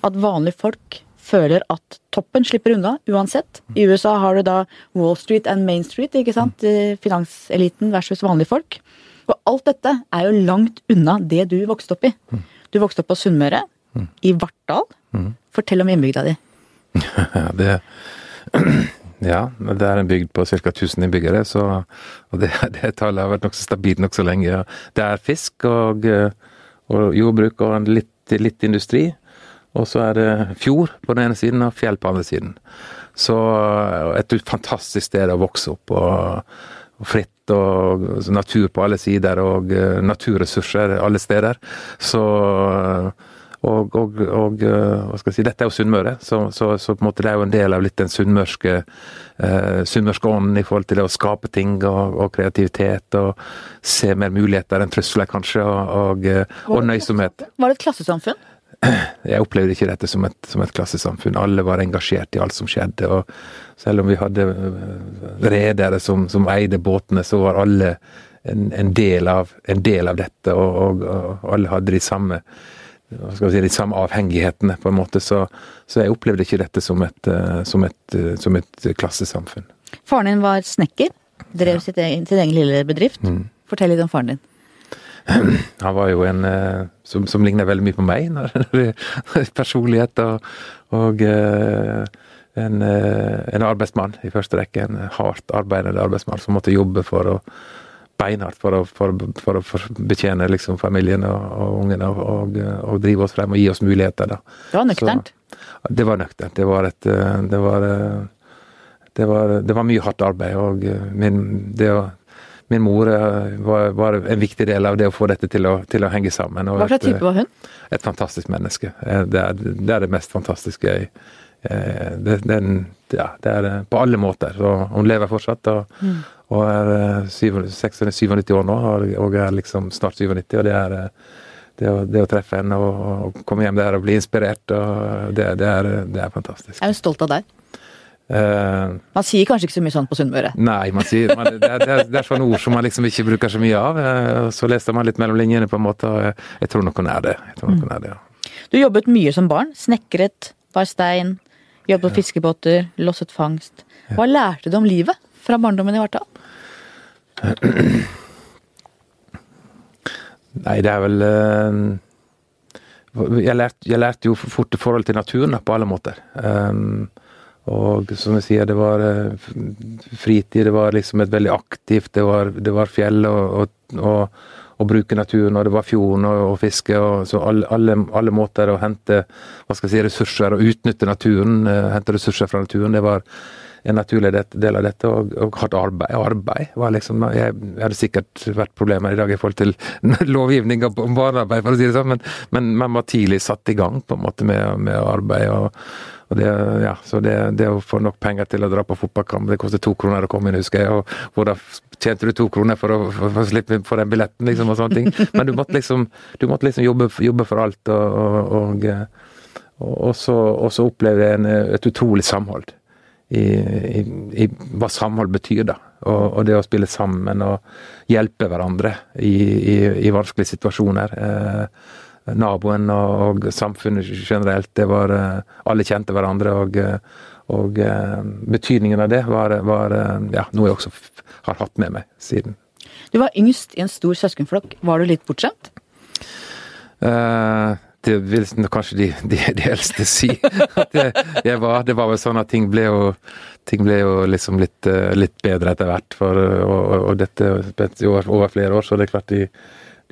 At vanlige folk føler at toppen slipper unna uansett. I USA har du da Wall Street and Main Street, ikke sant. Mm. Finanseliten versus vanlige folk. Og alt dette er jo langt unna det du vokste opp i. Mm. Du vokste opp på Sunnmøre, mm. i Vartdal. Mm. Fortell om hjembygda di. <laughs> det, <clears throat> ja, det er en bygd på ca. 1000 innbyggere, så, og det, <laughs> det tallet har vært nokså stabilt nokså lenge. Ja. Det er fisk og, og jordbruk og litt, litt, industri. Og så er det fjord på den ene siden og fjell på den andre siden. Så et fantastisk sted å vokse opp. og, og fritt og natur på alle sider og naturressurser alle steder. Så og, og, og, eh, hva skal jeg si, dette er jo Sunnmøre, så, så, så, på en måte det er jo en del av litt den sunnmørske eh, ånden i forhold til det å skape ting og, og kreativitet og se mer muligheter enn trusler, kanskje, og, og, nøysomhet. Var det et klassesamfunn? <clears throat> jeg opplevde ikke dette som et, som et, klassesamfunn. Alle var engasjert i alt som skjedde. og Selv om vi hadde eh, redere som, som, eide båtene, så var alle en, en, del, av, en del, av, dette. Og, alle hadde de samme si, de samme avhengighetene, på en måte. Så, så jeg opplevde ikke dette som et, eh, som et, som et klassesamfunn. Faren din var snekker? Drev ja. sitt egen, sin egen lille bedrift? Mm. Fortell litt om faren din. <clears throat> Han var jo en uh, som, som, ligner veldig mye på meg, <laughs> når når personlighet og, og en, en, arbeidsmann i første rekke. En hardt arbeidende arbeidsmann som måtte jobbe for å beinhardt for å, for, for å betjene liksom, familien og, og ungene og, og, og, drive oss frem og gi oss muligheter. Da. Det var nøkternt? Så, det var nøkternt. Det var et det var, det var, det var mye hardt arbeid. og min, det å min mor eh, var, var, en viktig del av det å få dette til å, til å henge sammen. Hva slags type var hun? Et fantastisk menneske. Eh, det er det, er det mest fantastiske jeg eh, det, den, ja, det er på alle måter. Så hun lever fortsatt og, mm. og er 97 år nå og er liksom snart 97. og det er det å, det å treffe henne og, og, komme hjem der og bli inspirert, og det, det, er, det er fantastisk. Er hun stolt av deg? Uh, man sier kanskje ikke så mye sånn på Sunnmøre? Nei, man sier, man, det, er, det, er sånne ord som man liksom ikke bruker så mye av. Uh, så leste man litt mellom linjene, på en måte, og jeg, jeg tror nok hun er det. Hun er det ja. Du jobbet mye som barn. Snekret, bar stein, jobbet på fiskebåter, losset fangst. Hva lærte du om livet fra barndommen i Vartdal? <clears throat> Nei, det er vel uh, jeg, lærte, jeg lærte, jo fort forhold til naturen på alle måter. Um, og som jeg sier, det var eh, fritid, det var liksom et veldig aktivt Det var, det var fjell og, og, og, og, bruke naturen, og det var fjorden og, og fiske. og så alle, alle, alle, måter å hente hva skal jeg si, ressurser og utnytte naturen, uh, hente ressurser fra naturen, det var en naturlig del av dette. Og, og hardt arbeid. Arbeid var liksom Jeg, jeg hadde sikkert vært problemer i dag i forhold til <laughs> lovgivninga om barnearbeid, for å si det sånn, men, men man var tidlig satt i gang på en måte med, med arbeid. og og det, ja, så det, det, å få nok penger til å dra på fotballkamp, det koster to kroner å komme inn, husker jeg. Og hvordan tjente du to kroner for å, for, for slippe for den billetten, liksom, og sånne ting. Men du måtte liksom, du måtte liksom jobbe, jobbe, for alt, og, og, og, og så, så, opplevde jeg en, et utrolig samhold. I, i, i, hva samhold betyr, da. Og, og, det å spille sammen og hjelpe hverandre i, i vanskelige situasjoner. Eh, naboen og, samfunnet generelt. Det var eh, Alle kjente hverandre, og, eh, og eh, betydningen av det var, var ja, noe jeg også har hatt med meg siden. Du var yngst i en stor søskenflokk. Var du litt bortskjemt? Uh, det vil kanskje de, de, de eldste si. <laughs> Jeg var, det var vel sånn at ting ble jo, ting ble jo liksom litt, litt bedre etter hvert. For, og, og, og dette over, flere år, så det er klart de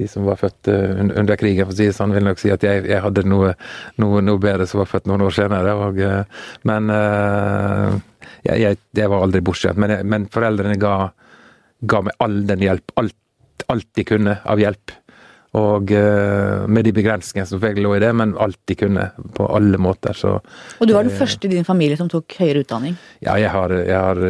de som var født eh, under krigen, for å si det sånn, vil nok si at jeg, jeg hadde noe, noe, noe, bedre som var født noen år senere. Og, eh, men uh, jeg, jeg, jeg, var aldri bortskjemt. Men, men, foreldrene ga, ga, meg all den hjelp, alt, alt de kunne av hjelp. Og uh, med de begrensningene som selvfølgelig lå i det, men alt de kunne. På alle måter. Så, og du var den uh, første i din familie som tok høyere utdanning? Ja, jeg har, jeg har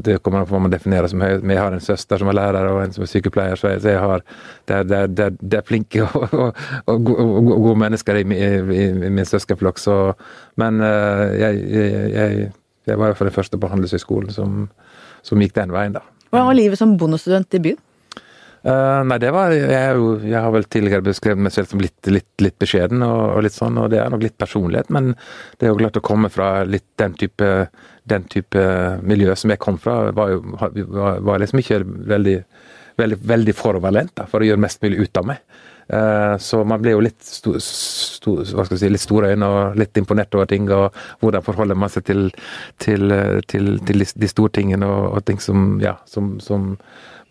Det kommer an på hva man definerer som høyere. Jeg har en søster som er lærer, og en som er sykepleier. Så jeg, så jeg har Det er, det er, det er, det er flinke <laughs> og, og, og, og, gode mennesker i, i, i, i min søskenflokk, så Men uh, jeg, jeg, jeg, var iallfall den første på Handelshøyskolen som, som gikk den veien, da. Hvordan var livet som bondestudent i byen? Uh, nei, det var jeg, jo, jeg, har vel tidligere beskrevet meg selv som litt, litt, litt beskjeden, og, og, litt sånn, og det er nok litt personlighet, men det er jo klart å komme fra litt den type, den type miljø som jeg kom fra, var jo var, var liksom ikke veldig, veldig, veldig foroverlent for å gjøre mest mulig ut av meg. Uh, så man blir jo litt, sto, sto, si, litt store øyne og litt imponert over ting, og hvordan forholder man seg til, til, til, til de store tingene og, og ting som, ja, som, som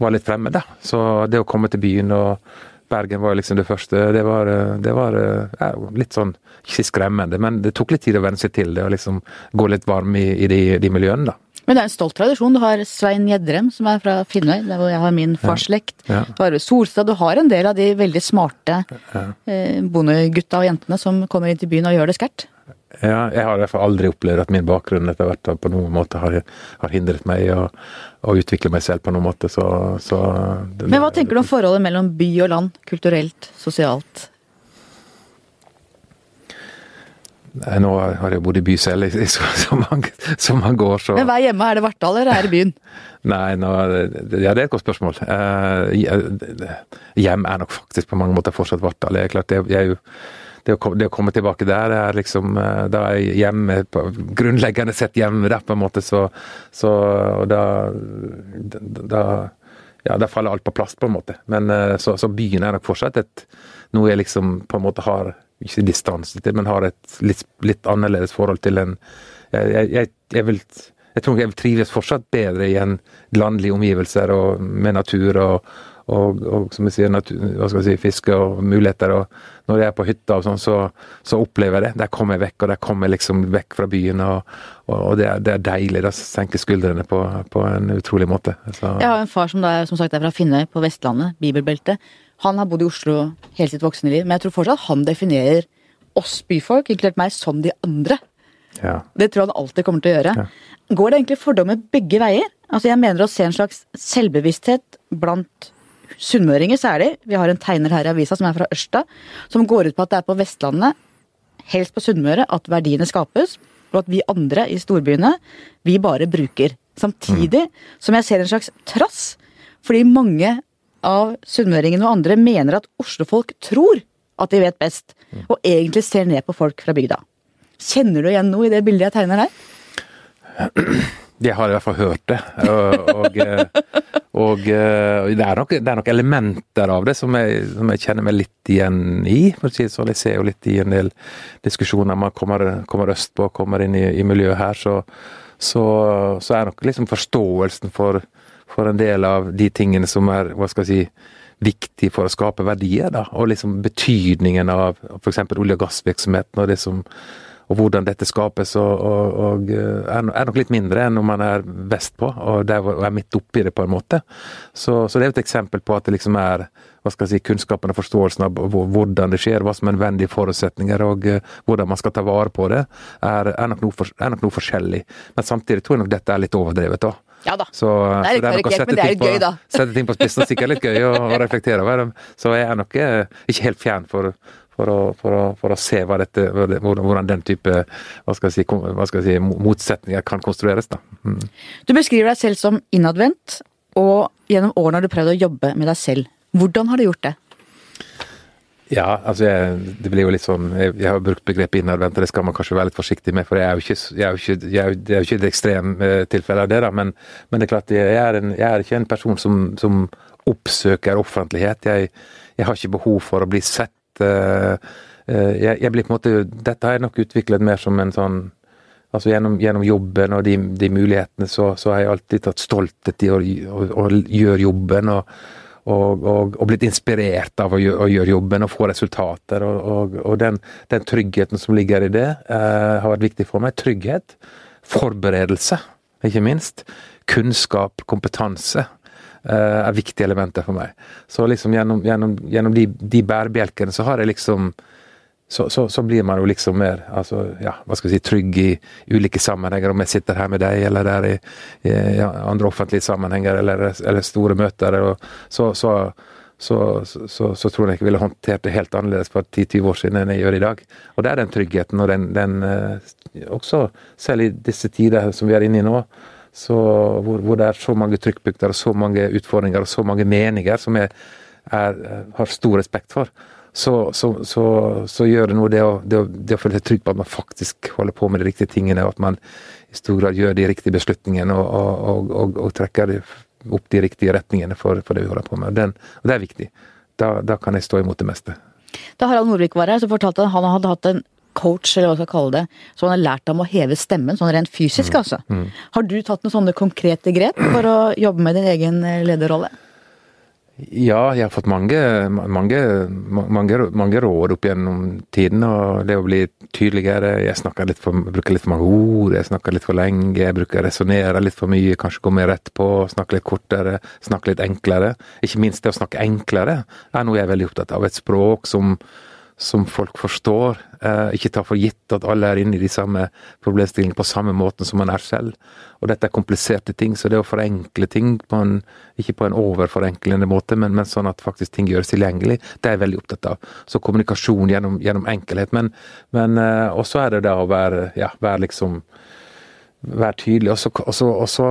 var litt fremmed. da. Så det å komme til byen og Bergen var liksom det første. Det var, det var ja, litt sånn ikke skremmende, men det tok litt tid å venne seg til det og liksom gå litt varm i, i de, de, miljøene, da. Men det er en stolt tradisjon. Du har Svein Gjedrem, som er fra Finnøy, der hvor jeg har min farsslekt. Ja, ja. Du har Solstad. Du har en del av de veldig smarte ja. eh, bondegutta og jentene som kommer inn til byen og gjør det skært. Ja, jeg har i hvert fall aldri opplevd at min bakgrunn etter hvert på noen måte har, har hindret meg i å, å, utvikle meg selv på noen måte, så, så det, Men hva tenker du om forholdet mellom by og land, kulturelt, sosialt? Nå har jeg bodd i by selv i så, så, mange, så mange år, så Men hva er hjemme? Er det Vartdal, eller er det byen? Nei, nå, ja, det er et godt spørsmål. Uh, hjem er nok faktisk på mange måter fortsatt Vartdal. Er klart, jeg, jeg, det, å, det, å, komme tilbake der, er liksom eh, Da er jeg hjemme på, Grunnleggende sett hjemme der, på en måte, så, så Og da, da ja, da faller alt på plass, på en måte. Men uh, så, så byen er nok fortsatt et noe jeg liksom på en måte har ikke distanse til, men har et litt, litt annerledes forhold til en jeg, jeg, jeg, vil, jeg tror jeg trives fortsatt bedre i en landlige omgivelser og med natur og, og, og som jeg sier, natur, hva skal jeg si, fiske og muligheter. og Når jeg er på hytta og sånn, så, så, opplever jeg det. Der kommer jeg vekk, og der kommer jeg liksom vekk fra byen. og, og det, er, det, er, deilig. Da senker skuldrene på, på en utrolig måte. Så. Jeg har en far som, da, som sagt er fra Finnøy, på Vestlandet, bibelbeltet. Han har bodd i Oslo hele sitt voksne liv, men jeg tror fortsatt han definerer oss byfolk, inkludert meg, som de andre. Ja. Det tror jeg han alltid kommer til å gjøre. Ja. Går det egentlig fordommer begge veier? Altså Jeg mener å se en slags selvbevissthet blant sunnmøringer særlig. Vi har en tegner her i avisa som er fra Ørsta, som går ut på at det er på Vestlandet, helst på Sunnmøre, at verdiene skapes. Og at vi andre i storbyene, vi bare bruker. Samtidig som jeg ser en slags trass, fordi mange av sunnmøringene og andre mener at oslofolk tror at de vet best, og egentlig ser ned på folk fra bygda. Kjenner du igjen noe i det bildet jeg tegner her? Jeg har i hvert fall hørt det. Og, og, og det, er nok, det, er nok, elementer av det som jeg, som jeg, kjenner meg litt igjen i. for å si sånn. Jeg ser jo litt i en del diskusjoner man kommer, kommer østpå, kommer inn i, i miljøet her, så, så, så, er nok liksom forståelsen for, for en del av de tingene som er hva skal jeg si, viktig for å skape verdier. da, Og liksom betydningen av f.eks. olje- og gassvirksomheten og det som og hvordan dette skapes, og, og, og eh, er, nok litt mindre enn om man er vestpå og, der, og er midt oppi det, på en måte. Så, så, det er et eksempel på at det liksom er hva skal jeg si, kunnskapen og forståelsen av hvordan det skjer, hva som er nødvendige forutsetninger og uh, hvordan man skal ta vare på det, er, er, nok for, er, nok noe forskjellig. Men samtidig tror jeg nok dette er litt overdrevet. da. Ja da. Så, det er litt karikert, men det er litt gøy, da. Sette ting på spissen er sikkert litt gøy å, å reflektere over. Så jeg er nok eh, ikke helt fjern for, for, å, for, å, for å, se dette, hvordan den type hva skal jeg si, hva skal jeg si, motsetninger kan konstrueres. Da. Mm. Du beskriver deg selv som innadvendt, og gjennom årene har du prøvd å jobbe med deg selv. Hvordan har du gjort det? Ja, altså jeg, det blir jo litt sånn Jeg, jeg har brukt begrepet innadvendt, og det skal man kanskje være litt forsiktig med, for jeg er jo ikke, jeg er jo ikke, jeg, det er jo ikke et ekstremtilfelle eh, av det, da, men, men, det er klart jeg er, en, jeg er ikke en person som, som oppsøker offentlighet. Jeg, har ikke behov for å bli sett. Uh, uh, jeg, blir på en måte Dette har jeg nok utviklet mer som en sånn altså Gjennom, gjennom jobben og de, de mulighetene, så, så, har jeg alltid tatt stolthet i å, å, å gjøre jobben. og og, og, og, blitt inspirert av å gjøre, å gjøre, jobben og få resultater. Og, den, den, tryggheten som ligger i det, eh, har vært viktig for meg. Trygghet. Forberedelse, ikke minst. Kunnskap, kompetanse eh, er viktige elementer for meg. Så liksom gjennom, gjennom, gjennom de, de bærebjelkene så har jeg liksom så, så, så, blir man jo liksom mer altså, ja, hva skal vi si, trygg i ulike sammenhenger. Om jeg sitter her med deg, eller der i, i andre offentlige sammenhenger, eller, eller store møter. Og, så, så, tror jeg ikke jeg ville håndtert det helt annerledes for 10-20 år siden enn jeg gjør i dag. Og det er den tryggheten, og den, den eh, også selv i disse tider som vi er inne i nå, hvor, hvor, det er så mange trykkpunkter så mange utfordringer og så mange meninger som jeg er, har stor respekt for så, så, så, så, gjør det noe det å, det, å, det å, føle seg trygg på at man faktisk holder på med de riktige tingene, og at man i stor grad gjør de riktige beslutningene og, og, og, og trekker opp de riktige retningene for, for det vi holder på med. Den, og det er viktig. Da, da, kan jeg stå imot det meste. Da Harald Nordvik var her, så fortalte han at han hadde hatt en coach, eller hva skal kalle det, så han har lært ham å heve stemmen, sånn rent fysisk, mm. altså. Mm. Har du tatt noen sånne konkrete grep for å jobbe med din egen lederrolle? Ja, jeg har fått mange, mange, mange, mange råd opp gjennom tiden. og Det å bli tydeligere. Jeg litt for, bruker litt for mange ord, jeg snakker litt for lenge. Jeg bruker resonnere litt for mye, kanskje gå mer rett på. Snakke litt kortere, snakke litt enklere. Ikke minst det å snakke enklere er noe jeg er veldig opptatt av. Et språk som, som folk forstår. Eh, ikke ta for gitt at alle er inne i de samme problemstillingene på samme måten som man er selv. Og dette er kompliserte ting, så det å forenkle ting på en, ikke på en overforenklende måte, men, men, sånn at faktisk ting gjøres tilgjengelig, det er jeg veldig opptatt av. Så kommunikasjon gjennom, gjennom enkelhet. Men, men uh, også er det det å være, ja, være liksom være tydelig. Og så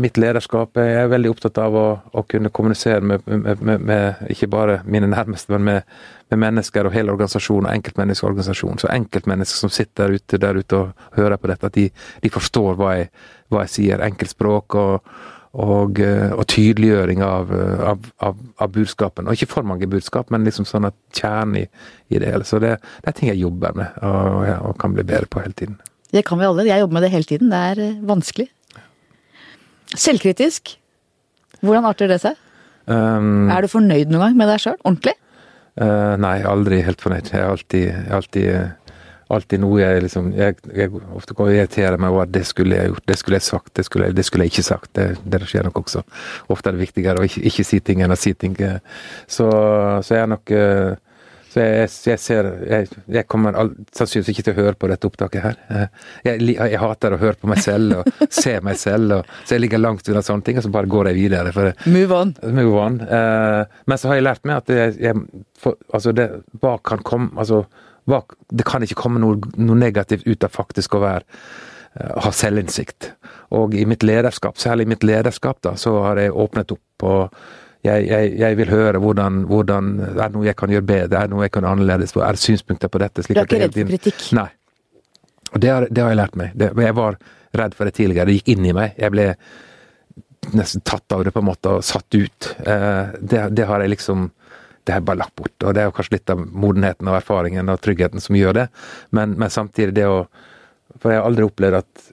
mitt lederskap jeg er veldig opptatt av å, å kunne kommunisere med, med, med, med, ikke bare mine nærmeste, men med, mennesker og hele organisasjonen, og enkeltmenneskeorganisasjonen. Så enkeltmennesker som sitter der ute, der ute og hører på dette, at de, de forstår hva jeg, hva jeg sier. Enkeltspråk og, og, og tydeliggjøring av, av, av, av, budskapen. Og ikke for mange budskap, men liksom sånn at kjernen i, i, det hele. Så det, det, er ting jeg jobber med og, og kan bli bedre på hele tiden. Det kan vi alle. Jeg jobber med det hele tiden. Det er eh, vanskelig. Selvkritisk. Hvordan arter det seg? Um, er du fornøyd noen gang med deg sjøl? Ordentlig? Uh, nei, aldri helt fornøyd. Jeg er alltid, alltid, alltid noe jeg liksom Jeg, jeg ofte kan irritere meg over at det skulle jeg gjort, det skulle jeg sagt, det skulle jeg, det skulle jeg ikke sagt. Det, det skjer nok også. Ofte er det viktigere å ikke, ikke si ting enn å si ting. Så, så jeg er nok uh, jeg, jeg ser jeg, jeg kommer all, sannsynligvis ikke til å høre på dette opptaket her. Jeg, jeg, hater å høre på meg selv og <laughs> se meg selv, og, så jeg ligger langt unna sånne ting, og så bare går jeg videre. For, move on. Move on. Uh, men så har jeg lært meg at for, altså det, hva kan komme altså, hva, Det kan ikke komme noe, noe, negativt ut av faktisk å være uh, ha selvinnsikt. Og i mitt lederskap, særlig i mitt lederskap, da, så har jeg åpnet opp på jeg, jeg, jeg, vil høre hvordan, hvordan Er det noe jeg kan gjøre bedre? Er det noe jeg kan annerledes? Er det synspunkter på dette? du er ikke redd for kritikk? Nei. Og det har, det har jeg lært meg. Det, jeg var redd for det tidligere. Det gikk inn i meg. Jeg ble nesten tatt av det på en måte og satt ut. Eh, det, det har jeg liksom det har jeg bare lagt bort. Og det er jo kanskje litt av modenheten og erfaringen og tryggheten som gjør det, men, men samtidig det å For jeg har aldri opplevd at,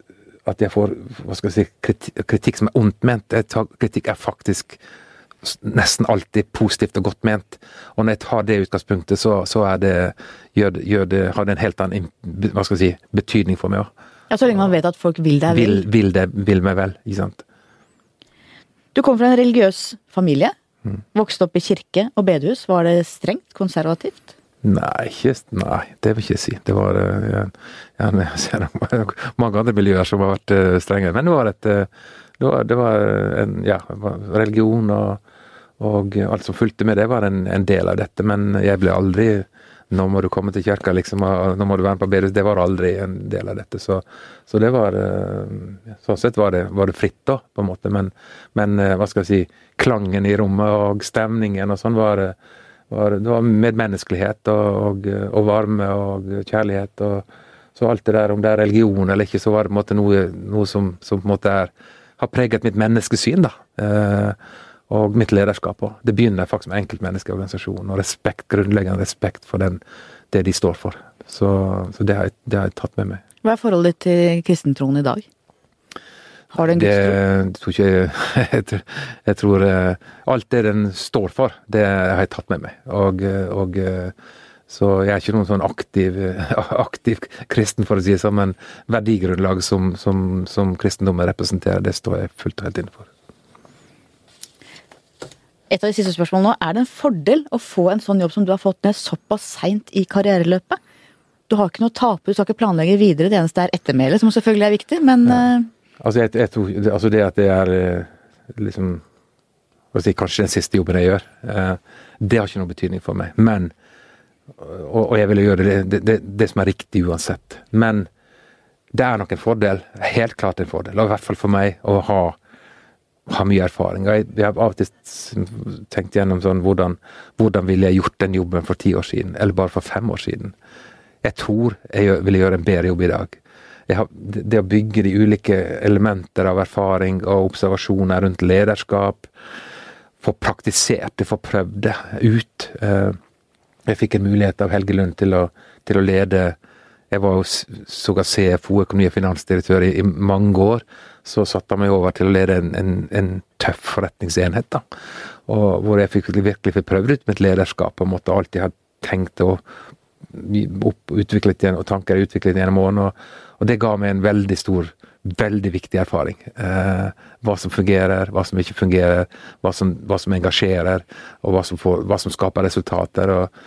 at jeg får hva skal jeg si, kritikk, kritikk som er ondt ment. Kritikk er faktisk nesten alltid positivt og godt ment. Og når jeg tar det utgangspunktet, så, så det, gjør, gjør det, har det en helt annen hva skal jeg si, betydning for meg òg. Ja, Så lenge man vet at folk vil deg vel? Vil, vil, det, vil meg vel, ikke sant. Du kom fra en religiøs familie. Mm. Vokste opp i kirke og bedehus. Var det strengt konservativt? Nei, ikke, nei, det vil jeg ikke si. Det var ja, ja, <laughs> mange andre miljøer som har vært uh, strengere. Men det var et uh, det var, det var en, ja, religion og og alt som fulgte med det, var en, en, del av dette. Men jeg ble aldri nå må du komme til kirka, liksom, nå må du være med på bedre. Det var aldri en del av dette. Så, så det var eh, Sånn sett var det, var det, fritt, da, på en måte. Men, men, eh, hva skal jeg si, klangen i rommet og stemningen og sånn var, var Det var medmenneskelighet og, og, og, varme og kjærlighet. og Så alt det der, om det er religion eller ikke, så var det på en måte noe, noe som, som, på en måte er, har preget mitt menneskesyn, da. Eh, og mitt lederskap òg. Det begynner faktisk med enkeltmenneskeorganisasjonen og respekt, grunnleggende respekt for den, det de står for. Så, så det, har jeg, det, har jeg, tatt med meg. Hva er forholdet ditt til kristentroen i dag? Har du en gudstro? Det tror ikke jeg, <laughs> jeg tror eh, alt det den står for, det har jeg tatt med meg. Og, og så jeg er ikke noen sånn aktiv, <laughs> aktiv kristen, for å si det sånn, men verdigrunnlaget som, som, som kristendommen representerer, det står jeg fullt og helt inne for et av de siste spørsmålene nå. Er det en fordel å få en sånn jobb som du har fått ned såpass seint i karriereløpet? Du har ikke noe å tape, du skal ikke planlegge videre. Det eneste er ettermælet, som selvfølgelig er viktig, men ja. Eh, altså, jeg, jeg tror, altså, det at det er eh, liksom si, Kanskje den siste jobben jeg gjør. Eh, det har ikke noe betydning for meg. Men Og, og jeg ville gjøre det, det, det, det som er riktig uansett. Men det er nok en fordel. Helt klart en fordel. Og i hvert fall for meg å ha har mye erfaring. Jeg, har av og til tenkt gjennom sånn hvordan, hvordan ville jeg gjort den jobben for ti år siden, eller bare for fem år siden. Jeg tror jeg ville gjøre en bedre jobb i dag. Har, det å bygge de ulike elementer av erfaring og observasjoner rundt lederskap, få praktisert det, få prøvd det ut. Eh, jeg fikk en mulighet av Helge Lund til å, til å lede Jeg var jo sågar CFO, økonomi- og finansdirektør, i, i mange år så satte han meg over til å lede en, en, en tøff forretningsenhet. da, og Hvor jeg fikk virkelig fikk prøvd ut mitt lederskap og måtte alltid ha tenkt og opp, utviklet igjen, og tanker utviklet gjennom årene. Og, og, det ga meg en veldig stor, veldig viktig erfaring. Eh, hva som fungerer, hva som ikke fungerer, hva som, hva som engasjerer, og hva som, får, hva som skaper resultater. og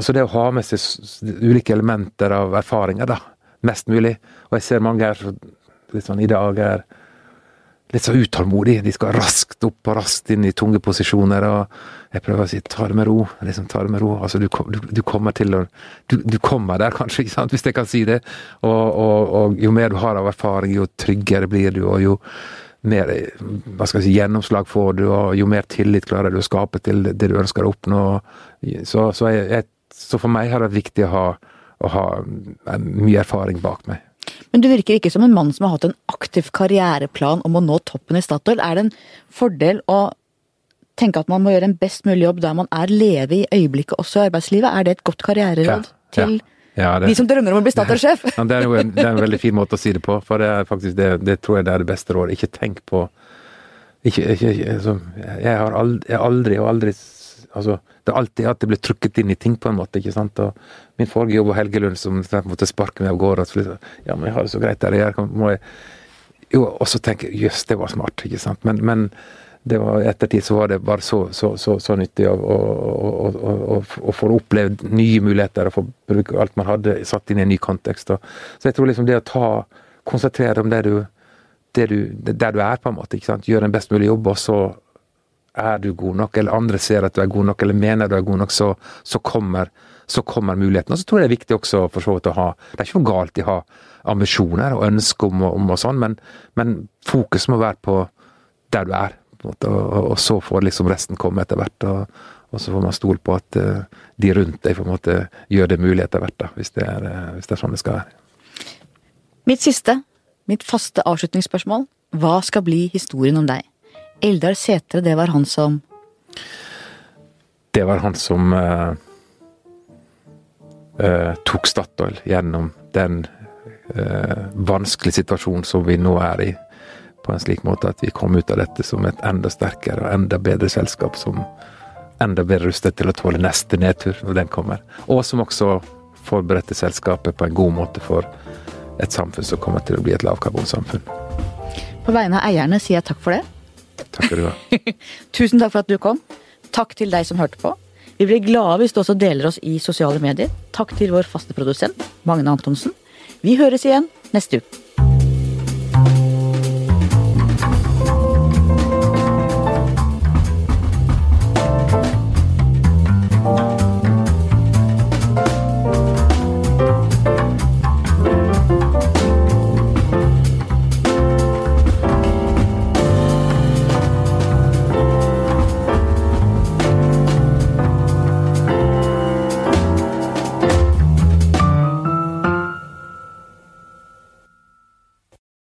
så det å ha med seg ulike elementer av erfaringer, da. Mest mulig. Og jeg ser mange her litt sånn i dag er litt så utålmodige. De skal raskt opp og raskt inn i tunge posisjoner. og Jeg prøver å si ta det med ro. liksom ta det med ro, altså Du, du, du kommer til å du, du, kommer der, kanskje, <laughs> ikke sant, hvis jeg kan si det. Og, og, og jo mer du har av erfaring, jo tryggere blir du, og jo mer hva skal jeg si, gjennomslag får du, og jo mer tillit klarer du å skape til det du ønsker å oppnå. Så, så, jeg, så for meg har det vært viktig å ha, å ha mye erfaring bak meg. Men du virker ikke som en mann som har hatt en aktiv karriereplan om å nå toppen i Statoil. Er det en fordel å tenke at man må gjøre en best mulig jobb der man er leve i øyeblikket også i arbeidslivet? Er det et godt karriereråd ja, til ja. Ja, det, de som drømmer om å bli Statoil-sjef? <laughs> Ja, det, er en, det er en veldig fin måte å si det på, for det er faktisk det, det tror jeg det er det beste rådet. Ikke tenk på ikke, ikke, ikke, jeg har aldri, jeg aldri og aldri altså, Det er alltid at det blir trukket inn i ting, på en måte. ikke sant? Og min forrige jobb var Helgelund, som måtte sparke meg av gårde. Ja, men jeg har det så greit der jeg er. Jo, og så tenker jeg jøss, det var smart, ikke sant. Men, men det var, ettertid så var det bare så, så, så, så nyttig å få opplevd nye muligheter og få bruke alt man hadde satt inn i en ny kontekst. Og, så jeg tror liksom det å ta konsentrere om det du, det du, der du er, på en måte. ikke sant? Gjøre en best mulig jobb, og så er du god nok, eller andre ser at du er god nok, eller mener du er god nok, så, så kommer kommer muligheten. Og så tror jeg det er viktig også for så vidt å ha Det er ikke noe galt i å ha ambisjoner og ønsker om, om og sånn, men, men, fokus må være på der du er. Måte, og, og, så får liksom resten komme etter hvert. Og, og så får man stole på at uh, de rundt deg på en måte gjør det mulig etter hvert, da, hvis det, er, uh, hvis det er sånn det skal være. Mitt siste, mitt faste avslutningsspørsmål. Hva skal bli historien om deg? Eldar Sætre, det var han som Det var han som uh, uh, tok Statoil gjennom den uh, vanskelige situasjonen som vi nå er i. På en slik måte at vi kom ut av dette som et enda sterkere og enda bedre selskap. Som enda bedre rustet til å tåle neste nedtur når den kommer. Og som også forberedte selskapet på en god måte for et samfunn som kommer til å bli et lavkarbonsamfunn. På vegne av eierne sier jeg takk for det. Takk skal du ha. <laughs> Tusen takk for at du kom. Takk til deg som hørte på. Vi blir glade hvis du også deler oss i sosiale medier. Takk til vår faste produsent, Magne Antonsen. Vi høres igjen neste uke.